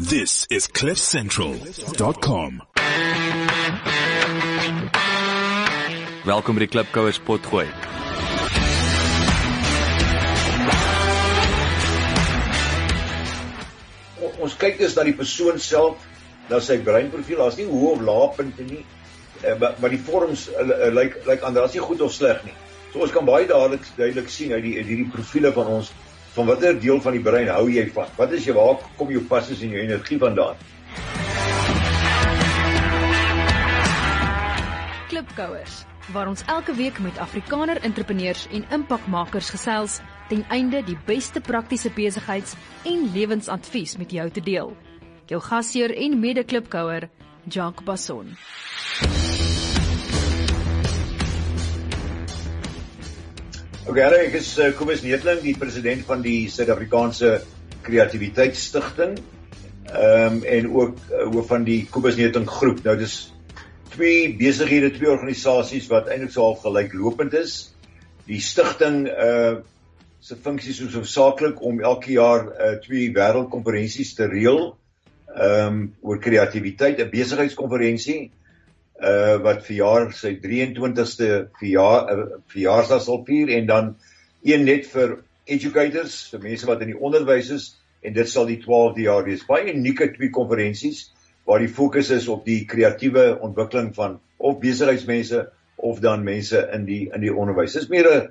This is cliffcentral.com. Welkom by die Klipkouers potgooi. Ons kyk dus na die persoon self, na sy breinprofiel. Daar's nie hoë of lae punte nie. Eh, maar, die vorms uh, uh, lyk lyk ander, daar's nie goed of sleg nie. So ons kan baie dadelik duidelik sien uit die uit hierdie profile van ons van watter deel van die brein hou jy van? Wat is jy waar kom jou passies en jou energie vandaan? Klipkouers waar ons elke week met Afrikaner entrepreneurs en impakmakers gesels ten einde die beste praktiese besigheids- en lewensadvies met jou te deel. Jou gasheer en mede-klipkouer, Jacques Basson. Okay, hallo, ek is uh, Kobus Netling, die president van die Suid-Afrikaanse Kreatiwiteitsstigting. Ehm um, en ook uh, hoof van die Kobus Netling groep. Nou dis twee besighede, twee organisasies wat eintlik so half gelyklopend is. Die stigting uh se funksie is hoofsaaklik om elke jaar uh twee wêreldkonferensies te reël ehm um, oor kreatiwiteit, 'n besigheidskonferensie uh wat verjaar sy 23ste verjaar uh, verjaarsdag sal vier en dan een net vir educators, vir mense wat in die onderwys is en dit sal die 12de jaar wees. Baie unieke twee konferensies waar die fokus is op die kreatiewe ontwikkeling van of besigheidsmense of dan mense in die in die onderwys. Dis meer 'n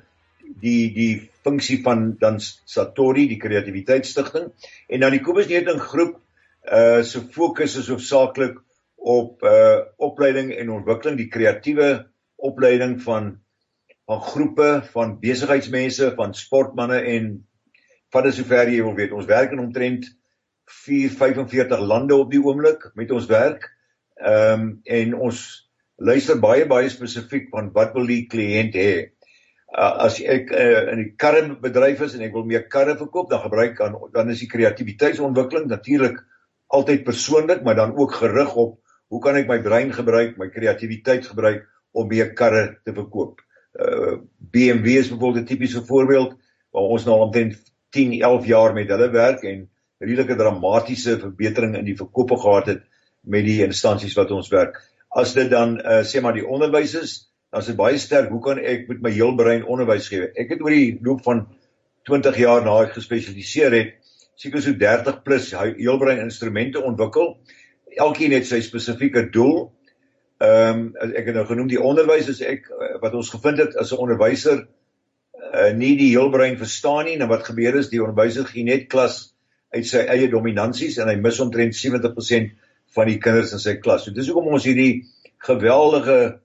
die die funksie van dan Satori, die kreatiwiteitsstigting en dan die Kobus Neting groep uh se fokus is hoofsaaklik op uh opleiding en ontwikkeling, die kreatiewe opleiding van van groepe van besigheidsmense, van sportmense en van sover jy wil weet. Ons werk in omtrent 4 45 lande op die oomblik met ons werk. Ehm um, en ons luister baie baie spesifiek van wat wil die kliënt hê? Uh, as ek uh, in die karrebedryf is en ek wil meer karre verkoop, dan gebruik dan dan is die kreatiwiteitsontwikkeling natuurlik altyd persoonlik, maar dan ook gerig op hoe kan ek my brein gebruik, my kreatiwiteit gebruik om meer karre te verkoop. Uh BMW is byvoorbeeld 'n tipiese voorbeeld waar ons nou omtrent 10, 11 jaar met hulle werk en redelike dramatiese verbetering in die verkope gehad het met die instansies wat ons werk. As dit dan uh sê maar die onderwys is, dan is dit baie sterk hoe kan ek met my heel brein onderwys gee? Ek het oor die loop van 20 jaar na ek gespesialiseer het, seker so 30 plus heelbrein instrumente ontwikkel elkeen het sy spesifieke doel. Ehm um, ek het nou genoem die onderwys is ek wat ons gevind het as 'n onderwyser uh, nie die heelbrein verstaan nie en wat gebeur is die onderwyser gee net klas uit sy eie dominansies en hy mis omtrent 70% van die kinders in sy klas. So dis hoekom ons hierdie geweldige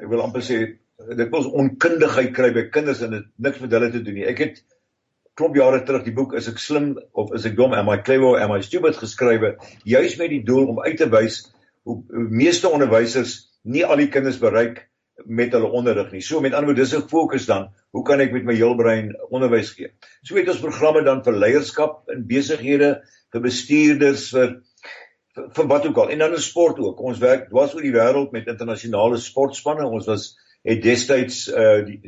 ek wil amper sê dit was onkundigheid kry by kinders en dit niks met hulle te doen nie. Ek het klop jare terug die boek is ek slim of is ek dom am I clever or am I stupid geskrywe juis met die doel om uit te wys hoe, meeste onderwysers nie al die kinders bereik met hulle onderrig nie. So met ander woorde dis 'n fokus dan, hoe kan ek met my heelbrein onderwys gee? So het ons programme dan vir leierskap in besighede, vir bestuurders, vir vir, vir wat ook al en dan in sport ook. Ons werk dwars oor die wêreld met internasionale sportspanne. Ons was het destyds uh die,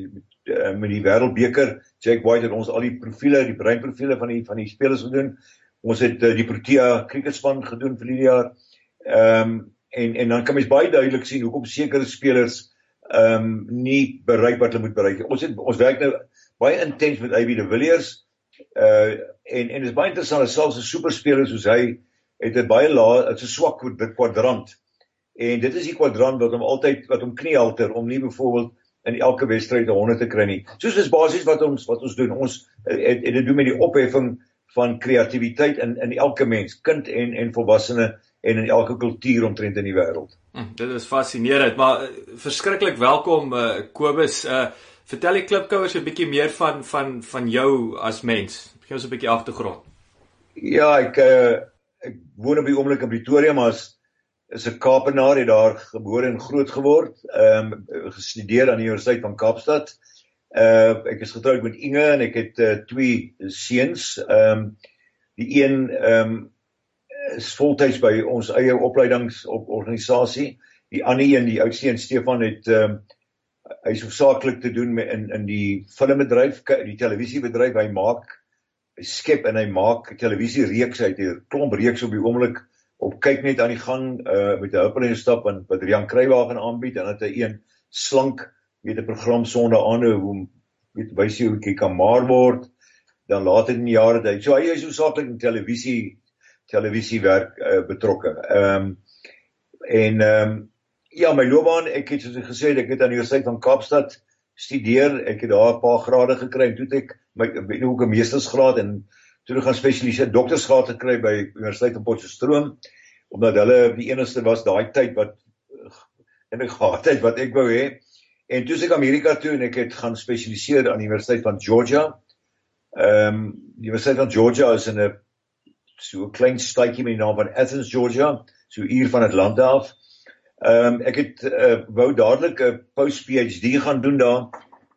uh, met die wêreldbeker Jack White het ons al die profile, die breinprofiele van die van die spelers gedoen. Ons het uh, die Protea cricketspan gedoen vir hierdie jaar. Ehm um, en en dan kan mens baie duidelik sien hoekom sekere spelers ehm um, nie bereik wat hulle moet bereik. Ons het ons werk nou baie intens met AB de Villiers. Uh en en dit is baie interessant, selfs 'n superspeler soos hy het 'n baie lae, dit's 'n swak kwadrant. En dit is die kwadrant wat hom altyd wat hom kniehalter om nie byvoorbeeld in elke wedstryd 'n 100 te kry nie. Soos is basies wat ons wat ons doen. Ons het, het dit doen met die opheffing van kreatiwiteit in in elke mens, kind en en volwassene en in elke kultuur omtrent in die wêreld. Hm, dit is fascinerend, maar uh, verskriklik welkom uh, Kobus. Uh, vertel die klipkouers 'n bietjie meer van van van jou as mens. Gee ons 'n bietjie agtergrond. Ja, ek uh, ek woon op die oomblik in Pretoria, maar as is 'n Kaapenaar het daar gebore en groot geword. Ehm um, gestudeer aan die Universiteit van Kaapstad. Uh ek is getroud met Inge en ek het uh, twee seuns. Ehm um, die een ehm um, is voltyds by ons eie opleidingsorganisasie. Die ander een, die oudste een Stefan het ehm um, hy is hoofsaaklik te doen met in in die filmbedryf, die televisiebedryf. Hy maak skep en hy maak televisiereeks uit. Hy klomp reeks op die oomblik op kyk net aan die gang uh met 'n hulpelende stap en wat Rian Kruiwagen aanbied en dat hy een slank weet 'n program sonder aanhou hoe weet wys jy hoe jy kan maar word dan later in die jare dit. So hy is so saaklik in televisie televisiewerk uh, betrokke. Ehm um, en ehm um, ja, my loopbaan, ek het soos ek gesê ek het aan die Universiteit van Kaapstad studeer. Ek het daar 'n paar grade gekry en toe het ek my weet ook 'n meestersgraad en toe gaan spesialiseer doktorsgraad gekry by Universiteit van Potchefstroom omdat hulle die enigste was daai tyd wat en ek gehad het wat ek wou hê. En toe ek Amerika toe en ek het gaan spesialiseer aan Universiteit van Georgia. Ehm um, die Universiteit van Georgia is in 'n so 'n klein stadjie met die naam van Athens, Georgia, so uur van Atlanta af. Ehm um, ek het uh, wou dadelik 'n post PhD gaan doen daar,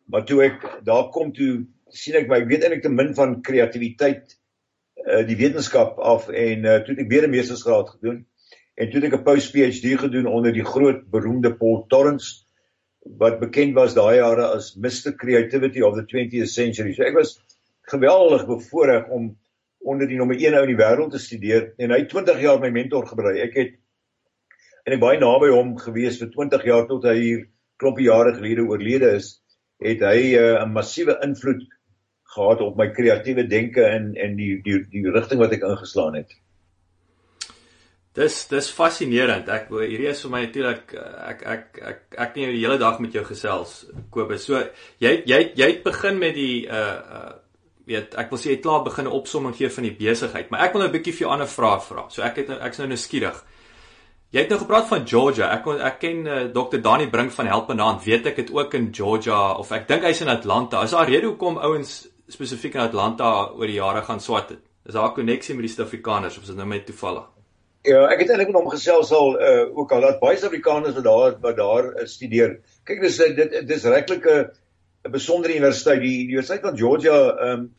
maar toe ek daar kom toe sien ek my weet eintlik te min van kreatiwiteit uh, die wetenskap af en uh, toe het ek weer 'n meestersgraad gedoen en toe het ek 'n post PhD gedoen onder die groot beroemde Paul Torrance wat bekend was daai jare as Mr Creativity of the 20th Century. So ek was geweldig bevoorreg om onder die nommer 1 ou in die wêreld te studeer en hy 20 jaar my mentor gebly. Ek het en ek baie naby hom gewees vir 20 jaar tot hy hier klompie jare gelede oorlede is, het hy uh, 'n massiewe invloed gehad op my kreatiewe denke en en die die die rigting wat ek ingeslaan het. Dis dis fascinerend. Ek hierdie is vir my natuurlik ek ek ek ek kan die hele dag met jou gesels Kobus. So jy jy jy het begin met die uh uh weet ek wil sê jy het klaar begin opsomming gee van die besigheid, maar ek wil nou 'n bietjie vir jou ander vrae vra. So ek het ek's nou skieurig. Jy het nou gepraat van Georgia. Ek ek ken uh, Dr. Dani Brink van Helpende Hand. Weet ek het ook in Georgia of ek dink hy's in Atlanta. Is daar rede hoekom ouens spesifiek in Atlanta oor die jare gaan swat het? Is daar 'n koneksie met die Suid-Afrikaners of is dit nou net toevallig? Ja, ek het eintlik met hom gesels al uh, ook al dat baie Suid-Afrikaners wat daar wat daar uh, studeer. Kyk, dis dit dis regtig 'n besondere universiteit. Die, die Universiteit van Georgia ehm um,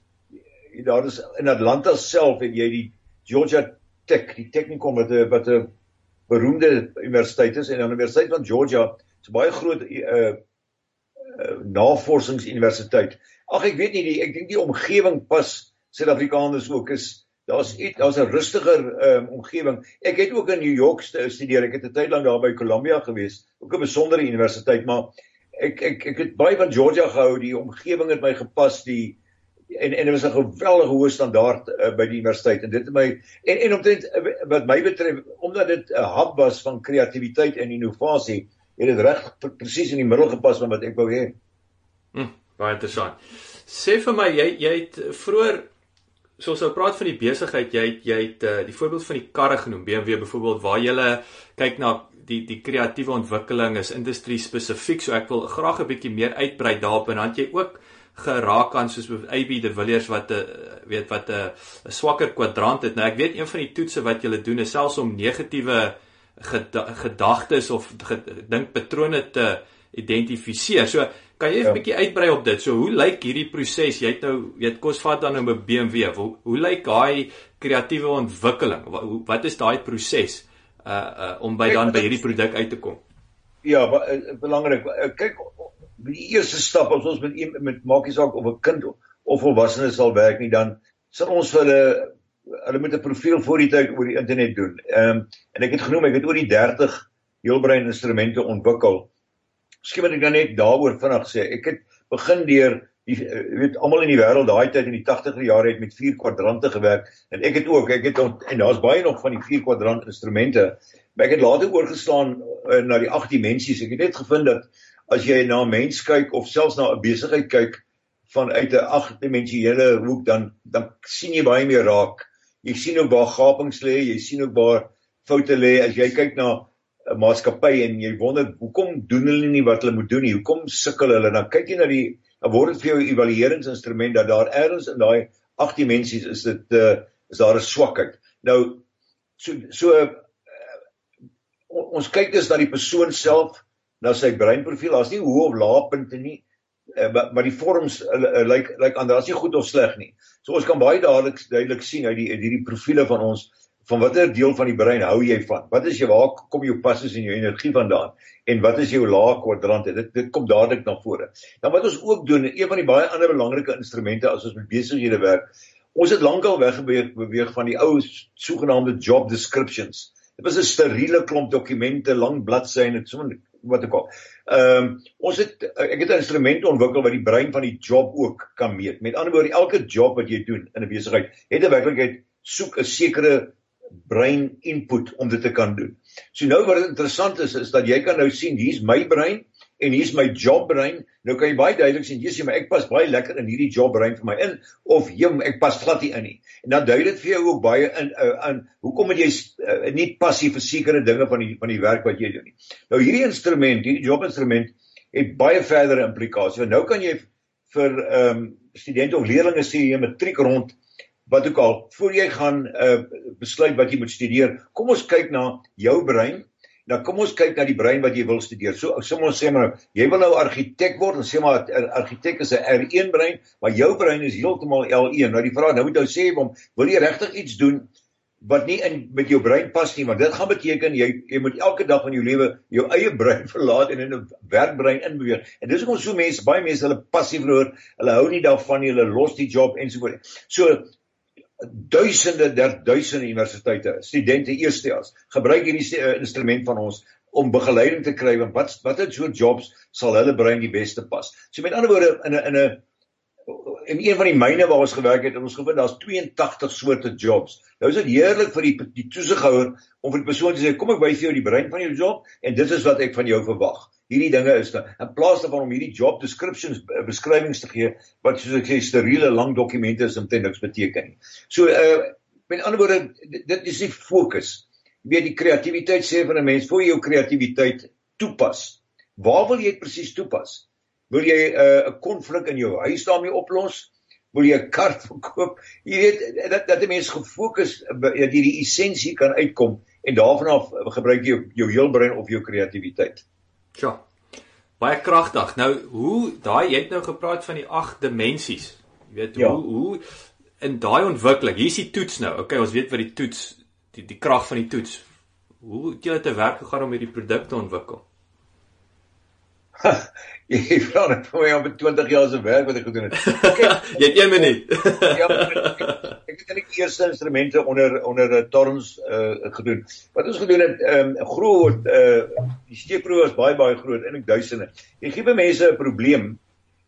daar is in Atlanta self het jy die Georgia Tech, die Technikon wat 'n wat 'n beroemde universiteit is en aan die Universiteit van Georgia is 'n baie groot uh, uh navorsingsuniversiteit. Ag ek weet nie die ek dink die omgewing pas Suid-Afrikaners ook is daar's iets daar's 'n rustiger um, omgewing. Ek het ook in New York studeer. Ek het 'n tyd lank daar by Columbia gewees. Ook 'n besondere universiteit, maar ek ek ek het baie van Georgia gehou. Die omgewing het my gepas. Die en en dit was 'n geweldige hoë standaard uh, by die universiteit en dit het my en en omtrent uh, wat my betref omdat dit 'n hub was van kreatiwiteit en innovasie het dit reg presies in die middel gepas van wat ek wou hê. Hm, baie interessant. Sê vir my jy jy het vroeër soos ons praat van die besigheid jy het, jy het uh, die voorbeeld van die karre genoem BMW byvoorbeeld waar jy kyk na die die kreatiewe ontwikkeling is industrie spesifiek so ek wil graag 'n bietjie meer uitbrei daarop en dan jy ook geraak aan soos AB de Villiers wat 'n eh, weet wat 'n swakker kwadrant het. Nou ek weet een van die toetse wat julle doen is selfs om negatiewe gedagtes of dinkpatrone te identifiseer. So kan jy 'n ja. bietjie uitbrei op dit? So hoe lyk hierdie proses? Jy het nou weet kos vat dan nou 'n BMW. Hoe, hoe lyk daai kreatiewe ontwikkeling? Wat, wat is daai proses uh uh om by dan by hierdie produk uit te kom? Ja, eh, belangrik. Kyk, die eerste stap as ons met met maakie saak of 'n kind of volwassene sal werk nie dan sal ons hulle hulle moet 'n profiel voor die tyd oor die internet doen. Ehm um, en ek het genoem ek het oor die 30 heelbrein instrumente ontwikkel. Miskien moet ek dan net daaroor vinnig sê. Ek het begin deur die eh, weet almal in die wêreld daai tyd in die 80er jare het met vier kwadrante gewerk en ek het ook ek het en daar's baie nog van die vier kwadrant instrumente. Maar ek het later oorgeslaan uh, na die agt dimensies. Ek het net gevind dat as jy na 'n mens kyk of selfs na 'n besigheid kyk vanuit 'n agdimensionele hoek dan dan sien jy baie meer raak. Jy sien ook waar gapings lê, jy sien ook waar foute lê as jy kyk na 'n maatskappy en jy wonder hoekom doen hulle nie wat hulle moet doen nie? Hoekom sukkel hulle? Dan kyk jy na die dan word dit vir jou 'n evalueringsinstrument dat daar ergens in daai agt dimensies is dit uh, is daar 'n swakheid. Nou so so uh, ons kyk dus na die persoon self na sy breinprofiel. Daar's nie hoë of lae punte nie. Uh, maar, maar die vorms lyk uh, lyk like, like daar's nie goed of sleg nie. So ons kan baie dadelik duidelik sien uit die uit hierdie profile van ons van watter deel van die brein hou jy van? Wat is jy waar kom jou passes en jou energie vandaan? En wat is jou lae kwadrante? Dit dit kom dadelik na vore. Dan wat ons ook doen, een van die baie ander belangrike instrumente as ons met besighede werk, Ons het lankal weggebeweeg beweeg van die ou sogenaamde job descriptions. Dit was 'n steriele klomp dokumente, lang bladsye en so wat ek al. Ehm um, ons het ek het 'n instrument ontwikkel wat die brein van die job ook kan meet. Met ander woorde, elke job wat jy doen in 'n besigheid, het 'n werklikheid soek 'n sekere brein input om dit te kan doen. So nou wat interessant is is dat jy kan nou sien hier's my brein en hier's my job brein. Nou kan jy baie duidelik sien, jy sê maar ek pas baie lekker in hierdie job brein vir my in of jom ek pas glad nie in nie. En dan dui dit vir jou ook baie in aan hoekom moet jy uh, nie passie vir sekere dinge van die van die werk wat jy doen nie. Nou hierdie instrument, hierdie job instrument het baie verdere implikasies. Nou kan jy vir ehm um, studente of leerders sê jy matriek rond wat ook al voor jy gaan uh, besluit wat jy moet studeer. Kom ons kyk na jou brein Nou kom ons kyk na die brein wat jy wil studeer. So som ons sê maar jy wil nou argitek word en sê maar 'n argitek is 'n R1 brein, maar jou brein is heeltemal L1. Nou die vraag, nou moet jy sê hom, wil jy regtig iets doen wat nie in met jou brein pas nie, want dit gaan beteken jy jy moet elke dag van jou lewe jou eie brein verlaat en in 'n werkbrein inbeweeg. En dis hoekom so mense, baie mense hulle passie verloor, hulle hou nie daarvan nie, hulle los die job en so voort. So duisende der duisende universiteite studente eerstejaars gebruik hierdie uh, instrument van ons om begeleiding te kry want wat watter soort jobs sal hulle brein die beste pas. So met ander woorde in 'n in 'n in een van die myne waar ons gewerk het, het ons gevind daar's 82 soorte jobs. Nou is dit heerlik vir die die toesighouer om vir die persoon te sê kom ek wys vir jou die brein van jou job en dit is wat ek van jou verwag hierdie dinge is dan in plaas daarvan om hierdie job descriptions eh, beskrywings te gee wat soos ek sê steriele lang dokumente is te niks beteken nie. So uh met ander woorde dit is die fokus. Jy weet die kreatiwiteit sê van 'n mens jy jou kreatiwiteit toepas. Waar wil jy dit presies toepas? Wil jy eh, 'n uh, konflik in jou huis daarmee oplos? Wil jy 'n kar verkoop? Jy weet dat dat 'n mens gefokus dat hierdie essensie kan uitkom en daarvan af gebruik jy jou, jou heel brein of jou kreatiwiteit. Ja. Baie kragtig. Nou, hoe daai jy het nou gepraat van die 8 dimensies. Jy weet ja. hoe hoe in daai ontwikkeling, hier is die toets nou. Okay, ons weet wat die toets die die krag van die toets. Hoe het dit te werk gegaan om hierdie produk te ontwikkel? jy vra net vir my om 20 jaar se werk wat ek gedoen het. Kyk, jy het 1 minuut. ja, ek het net die eerste instrumente onder onder uh, Torrens uh, gedoen. Wat ons gedoen het, ehm um, groot uh die steekproe was baie baie groot, eintlik duisende. Jy gee by mense 'n probleem,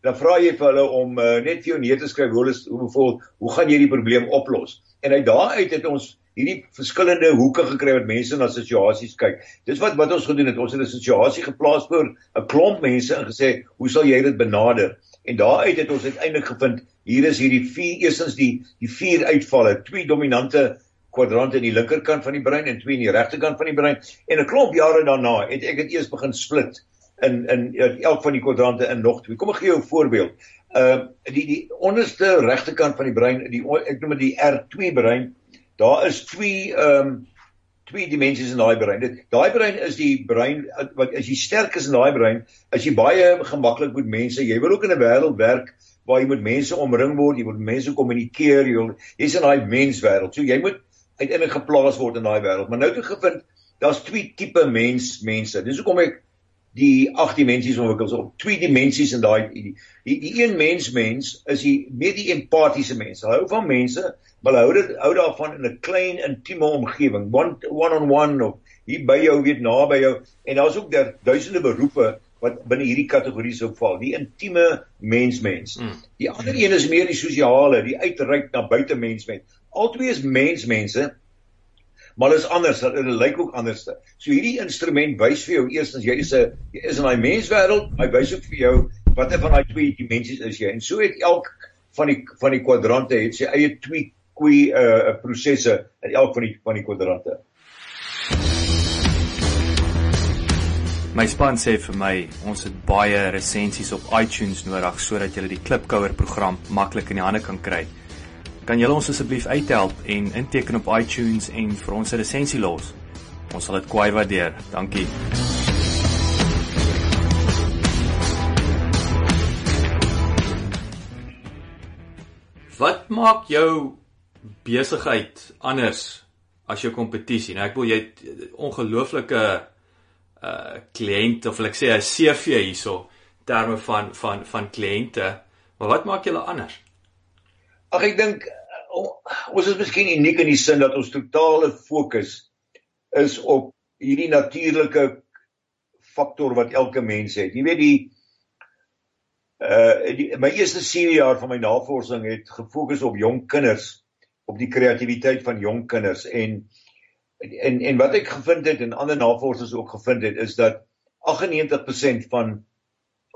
dan vra jy vir hulle om uh, net vir jou neer te skryf hoe hulle hoe byvoorbeeld, hoe gaan jy die probleem oplos? En uit daaruit het ons hierdie verskillende hoeke gekry wat mense na situasies kyk. Dis wat wat ons gedoen het. Ons het 'n situasie geplaas voor 'n klomp mense en gesê, "Hoe sal jy dit benader?" En daaruit het ons uiteindelik gevind, hier is hierdie vier eerstens die die vier uitvalle, twee dominante kwadrante aan die linkerkant van die brein en twee aan die regterkant van die brein. En 'n klomp jare daarna het ek dit eers begin split in in elk van die kwadrante in nog twee. Kom ek gee jou 'n voorbeeld. Uh die die onderste regterkant van die brein, die ek noem dit die R2 brein daar is twee ehm um, twee dimensies in daai brein. Dit daai brein is die brein wat as jy sterk is in daai brein, as jy baie gemaklik met mense, jy wil ook in 'n wêreld werk waar jy met mense omring word, jy moet mense kommunikeer, jy wil jy's in daai menswêreld. So jy moet uiteindelik geplaas word in daai wêreld. Maar nou het ek gevind daar's twee tipe mens mense. Dis hoekom ek die agt dimensies ontwikkel so twee dimensies in daai die, die die een mens mens is die meer die empatiese mens. Hy hou van mense, maar hou dit hou daarvan in 'n klein intieme omgewing, one one on one of hier by jou weet naby jou en daar's ook daar duisende beroepe wat binne hierdie kategorie sou val. Die intieme mens mens. Mm. Die ander een is meer die sosiale, die uitreik na buite mens mens. Albei is mens mense maar is anders, dit lyk ook anders. So hierdie instrument wys vir jou eerstens jy is 'n is in daai menswêreld, hy wys ook vir jou watter van daai twee dimensies is jy. En so het elk van die van die kwadrante het sy eie twee twee uh prosesse in elk van die van die kwadrante. My span sê vir my, ons het baie resensies op iTunes nodig sodat jy die Klipkouer program maklik in die hande kan kry. Kan julle ons asseblief uithelp en inteken op iTunes en vir ons 'n resensie los? Ons sal dit kwai waardeer. Dankie. Wat maak jou besigheid anders as jou kompetisie? Nou ek wil jy ongelooflike uh kliënt of ek sê 'n CV hierso terme van van van kliënte. Maar wat maak julle anders? Ag ek dink ons is miskien uniek in die sin dat ons totale fokus is op hierdie natuurlike faktor wat elke mens het. Jy weet die uh die, my eerste serie jaar van my navorsing het gefokus op jong kinders, op die kreatiwiteit van jong kinders en en en wat ek gevind het en ander navorsers ook gevind het is dat 98% van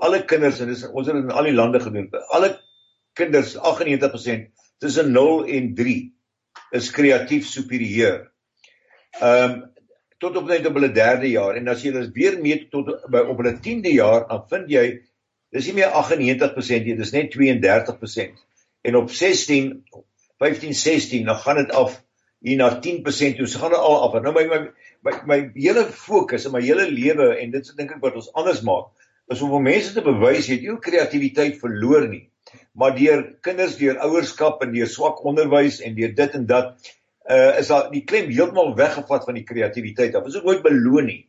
alle kinders en dis ons het dit in al die lande gedoen. Alle kinders 98% tussen 0 en 3 is kreatief superieur. Ehm um, tot op net op hulle 3de jaar en as jy dit weer meet tot by op hulle 10de jaar dan vind jy dis nie meer 98% nie, dis net 32%. En op 16, 15, 16 dan gaan dit af hier na 10% toe. So gaan dit al af. Nou my my my, my hele fokus in my hele lewe en dit is dink ek wat ons anders maak is om vir mense te bewys jy het jou kreatiwiteit verloor nie. Maar deur kinders deur ouerskap en deur swak onderwys en deur dit en dat uh is daar die klem heeltemal weggevat van die kreatiwiteit. Dit is ook nooit beloon nie.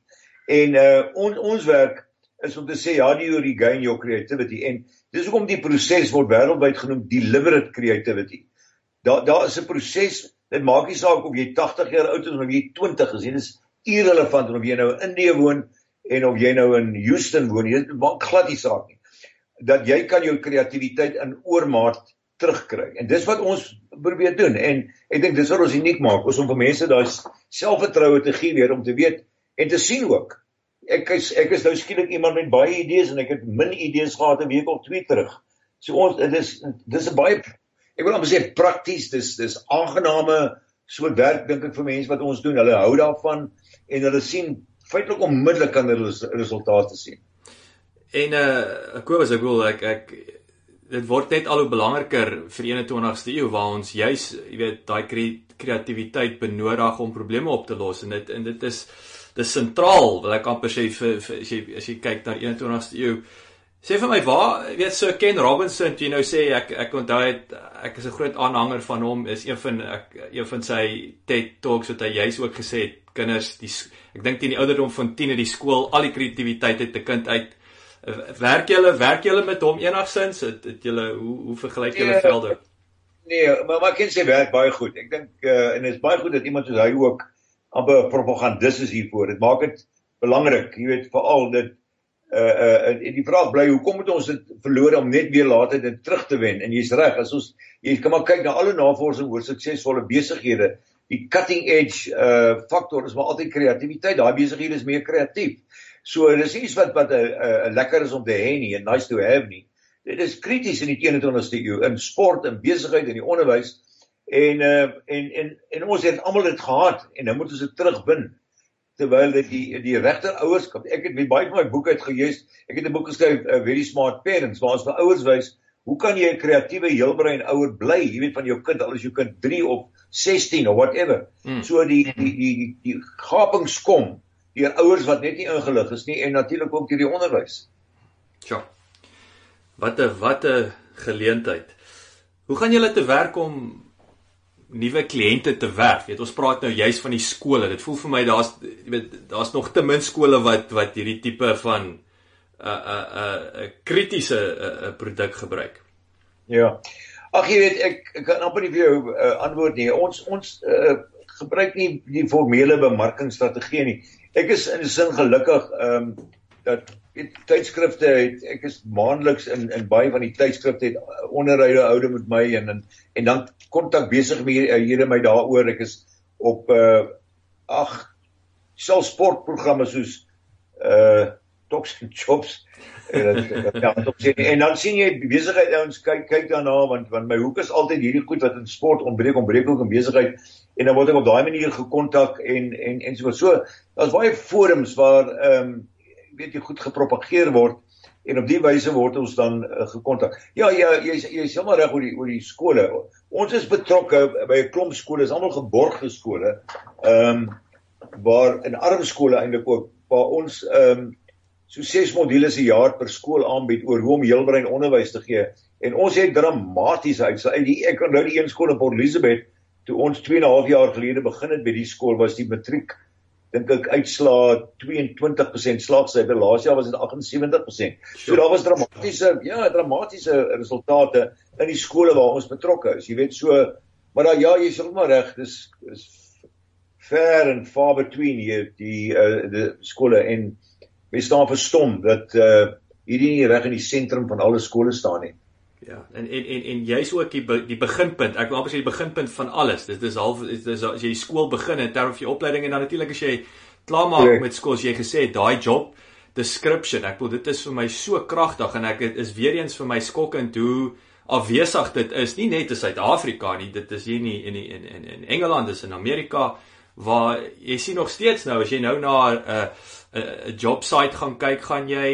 En uh on, ons werk is om te sê how do you regain your creativity en dis hoekom die proses word wêreldwyd genoem deliberate creativity. Daar daar is 'n proses, dit maak nie saak of jy 80 jaar oud is of jy 20 is, dit is irrelevant of jy nou in Indië woon en of jy nou in Houston woon, dit maak glad nie saak nie. Dat jy kan jou kreatiwiteit in oormaat terugkry. En dis wat ons probeer doen en ek dink dis wat ons uniek maak, is om vir mense daai selfvertroue te gee weer om te weet en te sien ook. Ek is ek is nou skielik iemand met baie idees en ek het min idees gehad 'n week of twee terug. So ons dis dis 'n baie ek wil amper sê prakties, dis dis aangename so werk dink ek vir mense wat ons doen. Hulle hou daarvan en hulle sien feitelik onmiddellik kan hulle resultate sien. En uh Kobus ek wil ek ek dit word net al hoe belangriker vir 21ste eeu waar ons juis, jy weet, daai kreatiwiteit benodig om probleme op te los en dit en dit is dis sentraal wil ek amper sê vir, vir as jy as jy kyk na 21ste eeu. Sê vir my waar weet so Ken Robinson jy nou sê ek ek onthou het ek is 'n groot aanhanger van hom is een van ek een van sy TED Talks wat hy juis ook gesê het kinders die ek dink teen die ouderdom van 10 in die skool al die kreatiwiteit uit 'n kind uit werk julle werk julle met hom enigsins het, het julle hoe hoe vergelyk julle nee, velde? Nee maar maar kind sê werk baie goed. Ek dink uh, en dit is baie goed dat iemand soos hy ook amper propagandis is hiervoor. Dit maak dit belangrik jy weet veral dit uh uh die vraag bly hoekom moet ons dit verloor om net weer later dit terug te wen? En jy's reg as ons jy kan maar kyk na alle navorsing oor suksesvolle besighede. Die cutting edge uh faktor is maar altyd kreatiwiteit. Daai besighede is meer kreatief. So dis iets wat wat 'n uh, 'n uh, lekker is om te hê nie, nice to have nie. Dit is krities in die 21ste eeu in sport en besigheid en die onderwys en uh en en en ons het almal dit gehad en nou moet ons dit terugwin terwyl dit die die regter ouerskap ek het baie van my boeke uitgelees ek het 'n boek geskryf uh, very smart parents waar ons vir ouers wys hoe kan jy 'n kreatiewe heelbrein ouer bly jy weet van jou kind al is jou kind 3 of 16 of whatever. Hmm. So die die die die, die gapings kom deur ouers wat net nie ingelig is nie en natuurlik ook deur die onderwys. Ja. Wat 'n wat 'n geleentheid. Hoe gaan julle te werk om nuwe kliënte te werf? Weet ons praat nou juis van die skole. Dit voel vir my daar's jy weet daar's nog te min skole wat wat hierdie tipe van 'n 'n 'n kritiese 'n produk gebruik. Ja. Ag jy weet ek ek kan amper nie vir jou uh, antwoord nie. Ons ons uh, gebruik nie die formele bemarkingsstrategie nie. Ek is in sin gelukkig ehm um, dat weet tydskrifte het ek is maandeliks in in baie van die tydskrifte het uh, onderhoude houde met my en en, en dan kontak besig hier, hier my daaroor. Ek is op uh ag sel sportprogramme soos uh Tops and Chops en ja, op sien en dan sien jy besigheid ouens kyk kyk daarna want want my hoek is altyd hierdie goed wat in sport ontbreek ontbreek ook in besigheid en dan word ek op daai manier gekontak en en en so so daar's baie forums waar ehm um, weet jy goed gepropageer word en op die wyse word ons dan uh, gekontak. Ja, ja, jy's jy's heeltemal reg oor die oor die skole. Ons is betrokke by 'n klomp skole, is almal geborgde skole. Ehm um, waar in arm skole eintlik ook waar ons ehm um, so 6 modules 'n jaar per skool aanbied oor hoe om heelbrein onderwys te gee. En ons het dramaties uit. So die ek onthou die een skool in Port Elizabeth toe ons 2 en 'n half jaar gelede begin het by die skool was die matriek dink ek uitslaa 22% slaagsyfer. Laas jaar was dit 78%. So daar was dramatiese ja, dramatiese resultate in die skole waar ons betrokke is. Jy weet so Maar dan ja, jy's ook maar reg, dis is fair and far between hier die uh die skole en mense staan verstom dat uh hierdie nie reg in die sentrum van alle skole staan nie. Ja, en en en en jy's ook die be, die beginpunt. Ek wil amper sê die beginpunt van alles. Dit is half dit is as jy skool begin in terme van jou opleiding en dan natuurlik as jy klaarmaak Correct. met skool, as jy gesê het daai job description. Ek bedoel dit is vir my so kragtig en ek is weer eens vir my skokkend hoe afwesig dit is nie net in Suid-Afrika nie, dit is hier nie in in in in Engeland, dis in Amerika waar jy sien nog steeds nou as jy nou na 'n uh, 'n uh, job site gaan kyk, gaan jy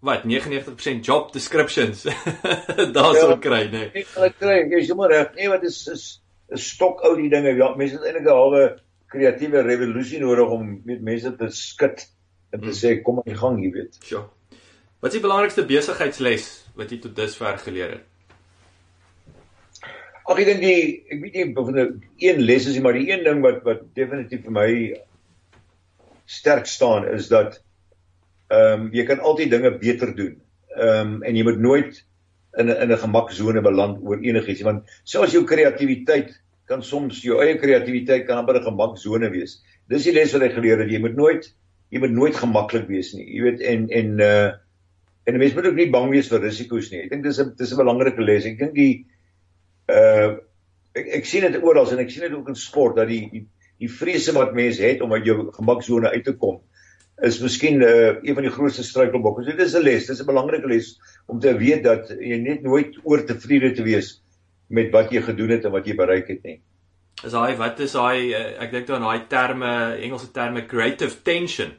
wat 99% job descriptions daarso Ja. kry. Nee. Ek gaan kry, jy's sommer reg. Nee, wat is is 'n stok ou die dinge. Ja, mense het eintlik 'n halwe kreatiewe revolusie nodig om met mense te skud en te sê kom aan die gang, jy weet. Sjoe. Wat is die belangrikste besigheidsles wat jy tot dusver geleer het? Ag ek dink die ek weet nie of dit een les is nie, maar die een ding wat wat definitief vir my sterk staan is dat ehm um, jy kan altyd dinge beter doen. Ehm um, en jy moet nooit in 'n in 'n gemaksone beland oor enigiets want selfs jou kreatiwiteit kan soms jou eie kreatiwiteit kan amper 'n gemaksone wees. Dis die les wat ek geleer het, jy moet nooit jy moet nooit gemaklik wees nie. Jy weet en en uh en 'n mens moet ook nie bang wees vir risiko's nie. Ek dink dis 'n dis 'n belangrike les. Ek dink die uh ek ek sien dit oral en ek sien dit ook in sport dat die die, die vrese wat mense het om uit jou gemaksone uit te kom is miskien uh, een van die grootste struikelblokke. So dit is 'n les, dis 'n belangrike les om te weet dat jy net nooit oor tevrede te wees met wat jy gedoen het en wat jy bereik het nie. Is daai wat is daai uh, ek dink dan daai terme Engelse terme creative tension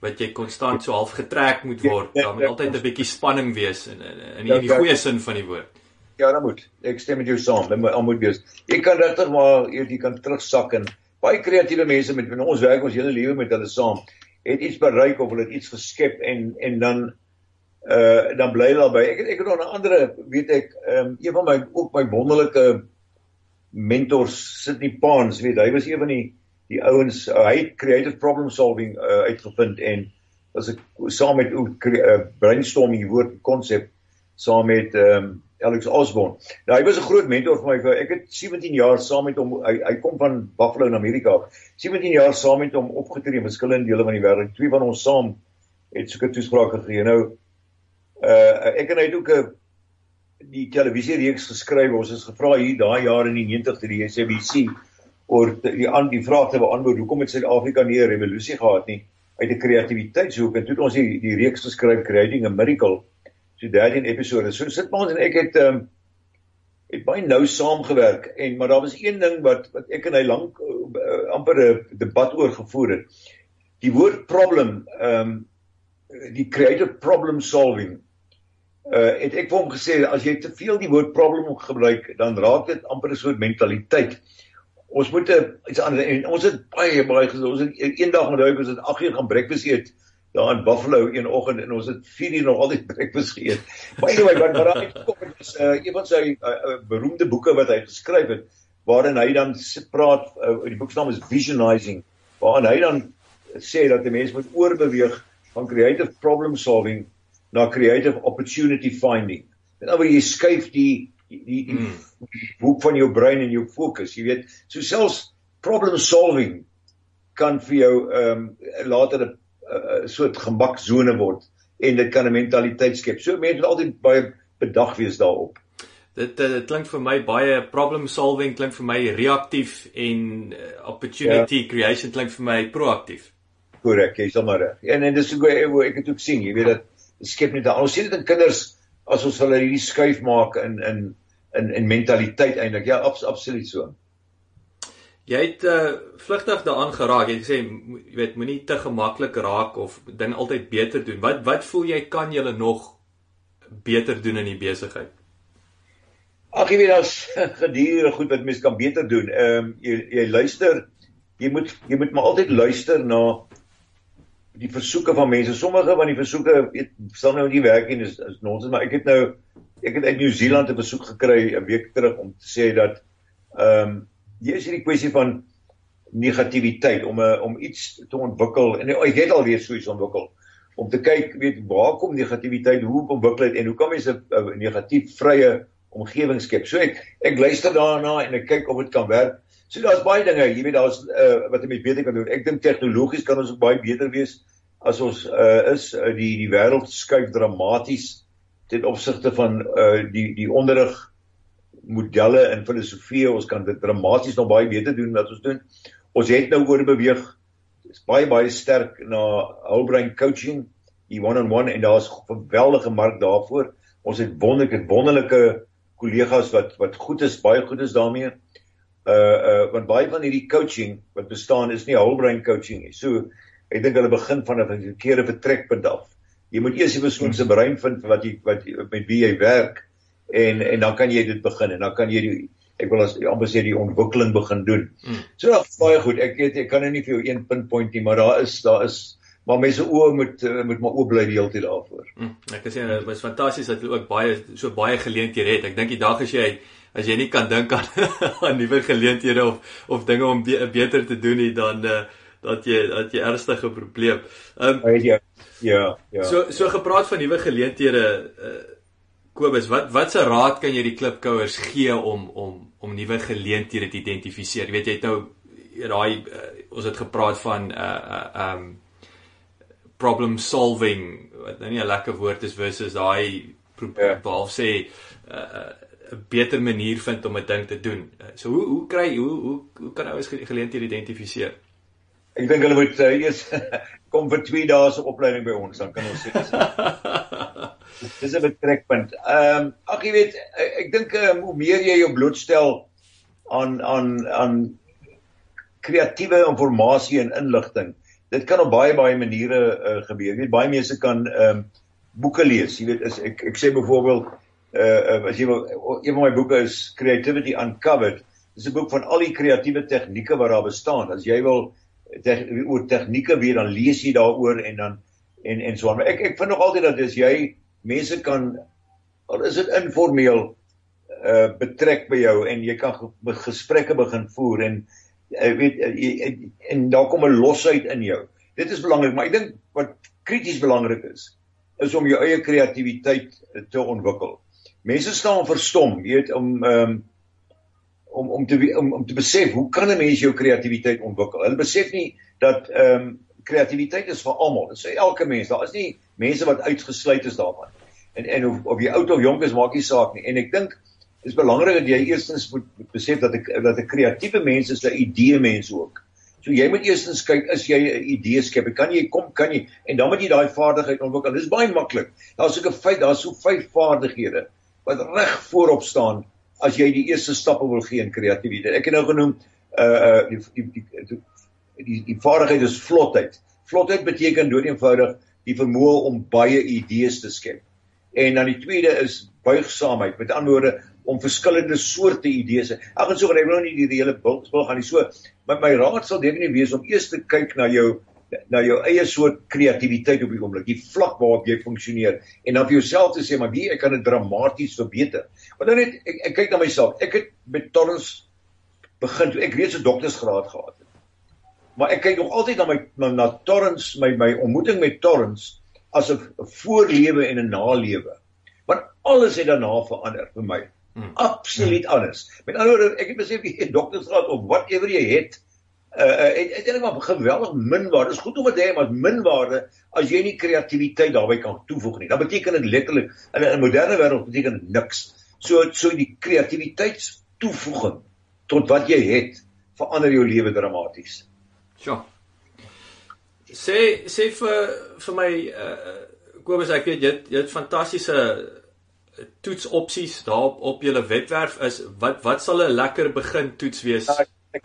wat jy konstant so half getrek moet word. Ja, ja, Daar moet ja. altyd 'n bietjie spanning wees in in in, die goeie sin van die woord. Ja, dan moet. Ek stem met jou saam. Dit moet wees. Jy kan regtig maar jy, jy kan terugsak en baie kreatiewe mense met wie ons werk ons hele lewe met hulle saam het iets bereik of hulle het iets geskep en en dan uh dan bly hulle daarby. Ek ek het nog 'n andere weet ek um, een van my ook my wonderlike mentors Sydney Paans, weet hy was een van die die ouens uh, hy het creative problem solving uh, uitgevind en as ek saam met cre- uh, brainstorming woord konsep saam met ehm um, Alex Osborne. Nou hy was 'n groot mentor vir my. Ek het 17 jaar saam met hom hy hy kom van Buffalo in Amerika. af. 17 jaar saam met hom opgetree in verskillende dele van die wêreld. Twee van ons saam het sulke toesprake gegee. Nou uh ek en hy het ook 'n die televisiereeks geskryf. Ons is gevra hier daai jaar in die 90 deur die SABC oor die aan die vraag te beantwoord hoekom het Suid-Afrika nie 'n revolusie gehad nie uit 'n kreatiwiteitshoek en toe het ons die, die reeks geskryf Creating a Miracle so 13 episode. So sit maar ons en ek het ehm um, het baie nou saamgewerk en maar daar was een ding wat wat ek en hy lank uh, amper 'n debat oor gevoer het. Die woord problem ehm um, die creative problem solving uh het ek vir hom gesê as jy te veel die woord problem gebruik dan raak dit amper 'n soort mentaliteit. Ons moet 'n iets anders en ons het baie baie gesê ons het eendag met hy ons het 8 uur gaan breakfast eet daar in Buffalo een oggend en ons het 4 uur nog altyd breakfast geëet. Maar anyway, wat wat daar uitkom het is uh, een van sy uh, uh, beroemde boeke wat hy geskryf het waarin hy dan praat uh, die boek se naam is Visionizing waarin hy dan sê dat 'n mens moet oorbeweeg van creative problem solving na creative opportunity finding. Dan word jy skuif die die die, die Mm. hoek van jou brein en jou fokus, jy weet. So selfs problem solving kan vir jou ehm um, later 'n 'n soort gemaksone word en dit kan 'n mentaliteit skep. So mense moet altyd baie bedag wees daarop. Dit uh, dit klink vir my baie problem solving klink vir my reaktief en uh, opportunity ja. creation klink vir my proaktief. Korrek, jy is maar reg. En en dis hoe ek, ek dit ook sien, jy weet dat skep net ons sien dit in kinders as ons hulle hierdie skuif maak in in in in mentaliteit eintlik. Ja, abs, absoluut so. Jy het uh, vlugtig daaraan geraak. Jy het gesê jy weet moenie te gemaklik raak of ding altyd beter doen. Wat wat voel jy kan jy nog beter doen in die besigheid? Ag jy weet daar's gedurende goed wat mens kan beter doen. Ehm um, jy jy luister jy moet jy moet maar altyd luister na die versoeke van mense. Sommige van die versoeke weet sal nou nie werk nie. Dis is nonsens, maar ek het nou ek het uit Nieu Seeland 'n versoek gekry 'n week terug om te sê dat ehm um, hier is hierdie kwessie van negativiteit om 'n om iets te ontwikkel en ek het al reeds so iets ontwikkel om te kyk weet waar kom negativiteit hoe ontwikkel dit en hoe kan mense 'n negatief vrye omgewing skep. So ek ek luister daarna en ek kyk of dit kan werk. So daar's baie dinge, jy weet daar's uh, wat jy beter kan doen. Ek dink tegnologies kan ons ook baie beter wees as ons uh, is uh, die die wêreld skuif dramaties ten opsigte van uh, die die onderrig modelle en filosofie ons kan dit dramaties nog baie beter doen wat ons doen. Ons het nou oor beweeg is baie baie sterk na whole brain coaching, die one-on-one en daar's 'n geweldige mark daarvoor. Ons het wonderlike wonderlike kollegas wat wat goed is, baie goed is daarmee. Uh uh want baie van hierdie coaching wat bestaan is nie whole brain coaching nie. So ek dink hulle begin van 'n verkeerde vertrekpunt af. Jy moet eers die persoon se brein vind wat jy wat met wie jy werk en en dan kan jy dit begin en dan kan jy die ek wil as amper sê die ontwikkeling begin doen. Mm. So dat baie goed. Ek weet ek kan nou nie vir jou een pinpoint nie, maar daar is daar is maar mense oë moet eh, moet maar oop bly die hele tyd daarvoor. Mm. Ek sê dit was fantasties dat jy ook baie so baie geleenthede het. Ek dink die dag as jy as jy nie kan dink aan aan nuwe geleenthede of of dinge om be, beter te doen nie dan uh, dat jy dat jy ernstige probleem. Ehm um, ja ja ja. So so gepraat van nuwe geleenthede uh, Kobus, wat wat se raad kan jy die klipkouers gee om om om nuwe geleenthede te identifiseer? Jy weet jy het nou daai uh, ons het gepraat van 'n uh, uh, um problem solving wat nou nie 'n lekker woord is versus daai ja. behalf sê 'n uh, uh, beter manier vind om 'n ding te doen. So hoe hoe kry hoe hoe hoe kan ouers geleenthede identifiseer? Ek dink hulle moet uh, eers kom vir 2 dae se opleiding by ons, dan kan ons sê dis 'n betrekpunt. Ehm um, ag jy weet ek, ek dink um, hoe meer jy jou blootstel aan aan aan kreatiewe inligting en inligting. Dit kan op baie baie maniere uh, gebeur. Jy weet baie mense kan ehm um, boeke lees. Jy weet is ek ek sê byvoorbeeld uh, as jy wil een van my boeke is Creativity Uncovered. Dis 'n boek van al die kreatiewe tegnieke wat daar bestaan. As jy wil te, oor tegnieke weet dan lees jy daaroor en dan en en so aan. Ek ek vind nog altyd dat as jy mense kan al is dit informeel uh betrek by jou en jy kan gesprekke begin voer en uh, weet uh, en daar kom 'n losheid in jou. Dit is belangrik, maar ek dink wat krities belangrik is is om jou eie kreatiwiteit te ontwikkel. Mense staan verstom, jy weet om um om om te om, om te besef hoe kan 'n mens jou kreatiwiteit ontwikkel? Hulle besef nie dat ehm um, kreatiwiteit is vir almal. Dit sê elke mens. Daar is nie mense wat uitgesluit is daarvan en en of, of jy oud of jonk is maak nie saak nie. En ek dink dis belangrik dat jy eerstens moet, moet besef dat ek dat 'n kreatiewe mens is 'n idee mens ook. So jy moet eerstens kyk is jy 'n idee skep. Kan jy kom kan jy en dan moet jy daai vaardigheid ontwikkel. Dis baie maklik. Daar's ook 'n feit, daar's so vyf vaardighede wat reg voorop staan as jy die eerste stappe wil gee in kreatiwiteit. Ek het nou genoem uh uh die die die, die, die vaardigheid is vlotheid. Vlotheid beteken dood eenvoudig die vermoë om baie idees te skep. En dan die tweede is buigsaamheid. Met ander woorde om verskillende soorte idees. Ag en so gaan ek nou nie die hele bulspul gaan nie so. Maar my raad sal definitief wees om eers te kyk na jou na jou eie soort kreatiwiteit op die oomblik, die vlak waarop jy funksioneer en dan vir jouself te sê maar wie ek kan dit dramaties verbeter. Want dan net ek, ek kyk na myself. Ek het met Torrens begin toe ek reeds 'n doktorsgraad gehad het. Maar ek kyk nog altyd na my na, na Torrens, my my ontmoeting met Torrens as 'n voorlewe en 'n nalewe. Want alles het daarna verander vir my. Hmm. Absoluut hmm. alles. Met ander woorde, ek het besef jy doktersgraad of whatever jy het, uh het eintlik maar geweldig min waarde. Dit is goed om dit te hê, maar min waarde as jy nie kreatiwiteit daarbey kan toevoeg nie. Dan beteken dit letterlik in 'n moderne wêreld beteken dit niks. So so die kreatiwiteitstoevoeging tot wat jy het verander jou lewe dramaties. Sjoe sê sê vir vir my uh Kobus ek weet jy jy het fantastiese eh, toetsopsies daar op op julle webwerf is wat wat sal 'n lekker begin toets wees? Ja, ek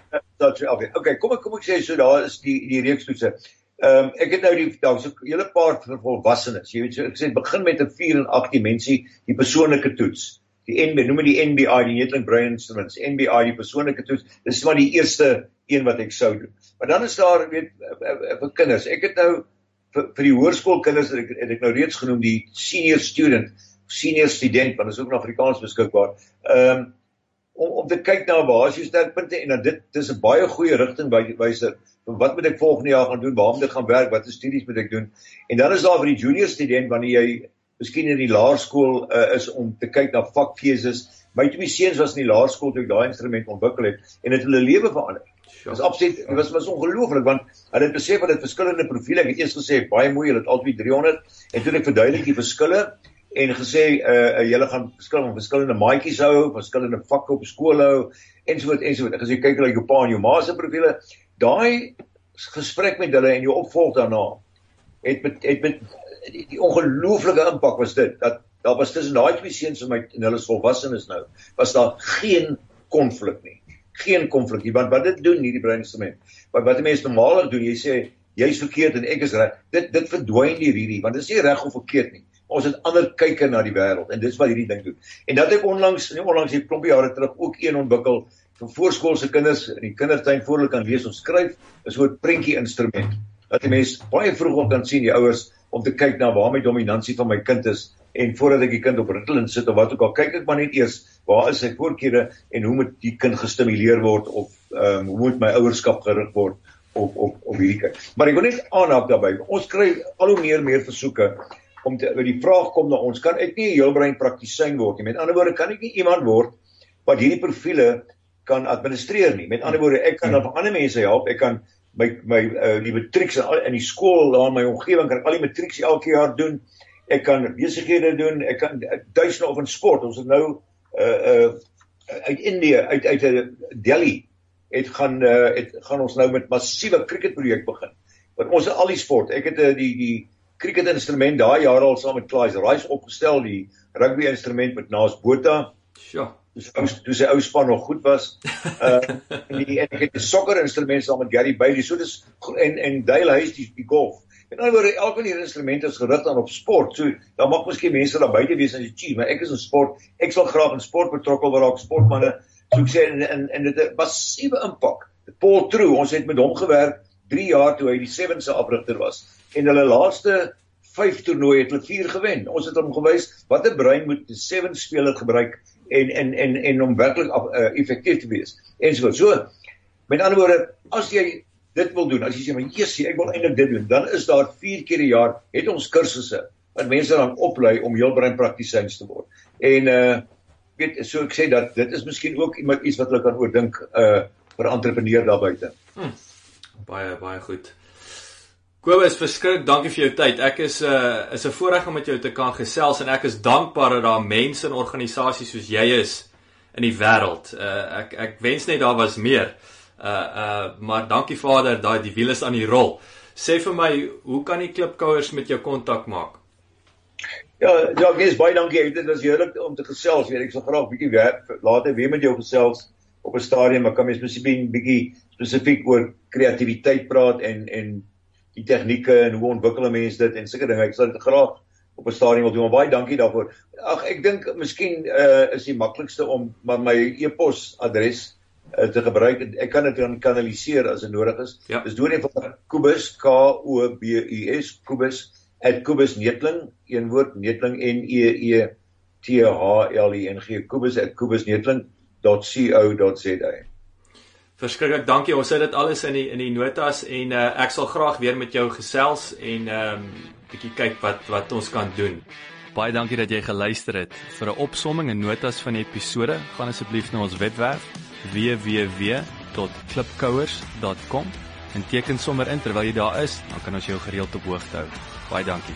okay. Okay, kom ek kom ek sê so daar is die die reeks toetse. Ehm um, ek het nou die daar's 'n hele paar vir volwassenes. Jy weet so ek sê begin met 'n 4 en 8 dimensie die persoonlike toets. Die NB noem dit die NBI die Netlink Brain Instruments. NBI die persoonlike toets. Dis maar die eerste een wat ek sou doen. Maar dan is daar weet vir kinders. Ek het nou vir, vir die hoërskoolkinders het ek het ek nou reeds genoem die senior student, senior student want dit is ook in Afrikaans beskikbaar. Ehm um, om om te kyk na jou sterkpunte en dan dit dis 'n baie goeie rigting wyser van wat moet ek volgende jaar gaan doen, waar moet ek gaan werk, watter studies moet ek doen? En dan is daar vir die junior student wanneer jy miskien in die laerskool uh, is om te kyk na vakkeuses My twee seuns was in die laerskool toe ek daai instrument ontwikkel het en dit het hulle lewe verander. Dit was absoluut dit was was ongelooflik want hulle het besef dat dit verskillende profile. Ek het eers gesê baie mooi, hulle het albei 300 en toe ek verduidelik die verskille en gesê uh, uh julle gaan verskillende verskillende maatjies hou, verskillende vakke op skool hou ensovoorts ensovoorts. Ek gesê kyk hulle jou pa en jou ma se profile. Daai gesprek met hulle en jou opvolg daarna het het met die, die ongelooflike impak was dit dat daar was tussen daai twee seuns en my en hulle volwassenes nou was daar geen konflik nie geen konflik nie want wat dit doen hierdie breininstrument wat wat mense normaalig doen jy sê jy's verkeerd en ek is reg dit dit verdwyn hier hierdie want dit is nie reg of verkeerd nie. Ons het ander kyke na die wêreld en dis wat hierdie ding doen. En dat ek onlangs nie onlangs hier klompie jare terug ook een ontwikkel vir voorskoolse kinders in die kindertuin voor hulle kan lees of skryf is 'n soort prentjie instrument dat die mens baie vroeg al kan sien die ouers om te kyk na waar my dominansie van my kind is en voordat ek die kind op Ritalin sit of wat ook al kyk ek maar net eers waar is sy voorkeure en hoe moet die kind gestimuleer word of ehm um, hoe moet my ouerskap gerig word op op op hierdie kind. Maar ek wil net aanhaak daarbey. Ons kry al hoe meer meer versoeke om te oor die vraag kom na ons kan ek nie 'n heelbrein praktisyn word nie. Met ander woorde kan ek nie iemand word wat hierdie profile kan administreer nie. Met ander woorde ek kan dan ander mense help. Ek kan my my uh, die matrieks in, in die skool daar in my omgewing kan ek al die matrieks elke jaar doen. Ek kan besighede doen. Ek kan eh, duisende of in sport. Ons het nou uh uh uit Indië uit uit Delhi het gaan uh het gaan ons nou met massiewe cricketprojek begin. Want ons het al die sport. Ek het uh, die die cricket instrument daai jaar al saam met Klaas Rice opgestel, die rugby instrument met Naas Botha. Ja toe toe sy ou span nog goed was. Uh en die en ek het 'n sokker instrument saam met Gary Bailey. So dis en en Dale Huys die die golf. En dan word elke van hierdie instrumente is gerig aan op sport. So dan mag miskien mense daar buite wees en sê, "Maar ek is in sport. Ek sal graag in sport betrokke raak, sportmense." So ek sê en en, en dit het massiewe impak. Paul True, ons het met hom gewerk 3 jaar toe hy die 7se afrigter was. En hulle laaste 5 toernooie het hulle 4 gewen. Ons het hom gewys watter brein moet 'n 7 speler gebruik en en en en om werklik uh, effektief te wees. En so so met ander woorde, as jy dit wil doen, as jy sê maar Jesus, ek wil eintlik dit doen, dan is daar 4 keer 'n jaar het ons kursusse wat mense dan oplei om heelbrein praktisyns te word. En uh weet so ek sê dat dit is miskien ook iets wat hulle kan oordink uh vir 'n entrepreneur daar buite. Hmm. Baie baie goed. Kobus, verskrik, dankie vir jou tyd. Ek is 'n uh, is 'n voorreg om met jou te kan gesels en ek is dankbaar dat daar mense en organisasies soos jy is in die wêreld. Uh, ek ek wens net daar was meer. Uh uh maar dankie Vader, daai die wiel is aan die rol. Sê vir my, hoe kan die klipkouers met jou kontak maak? Ja, ja, gesies baie dankie. Dit was heerlik om te gesels. Weet ek sal graag 'n bietjie later weer met jou gesels op 'n stadium, maar kan mens miskien 'n bietjie spesifiek oor kreatiwiteit praat en en die tegnieke en hoe ontwikkel mense dit en sulke dinge. Ek sal dit graag op 'n stadium wil doen. Maar baie dankie daarvoor. Ag ek dink miskien uh, is die maklikste om maar my e-pos adres uh, te gebruik. Ek kan dit dan kanaliseer as dit nodig is. Ja. Dis doen van Kubus K O B U S Kubus @kubus netling een woord netling N E E T H L I N G Kubus @kubus netling.co.za Verskriklik dankie. Ons sit dit alles in die in die notas en uh, ek sal graag weer met jou gesels en ehm um, bietjie kyk wat wat ons kan doen. Baie dankie dat jy geluister het. Vir 'n opsomming en notas van die episode, gaan asseblief na ons webwerf www.klipkouers.com en teken sommer in terwyl jy daar is, dan kan ons jou gereeld op hoogte hou. Baie dankie.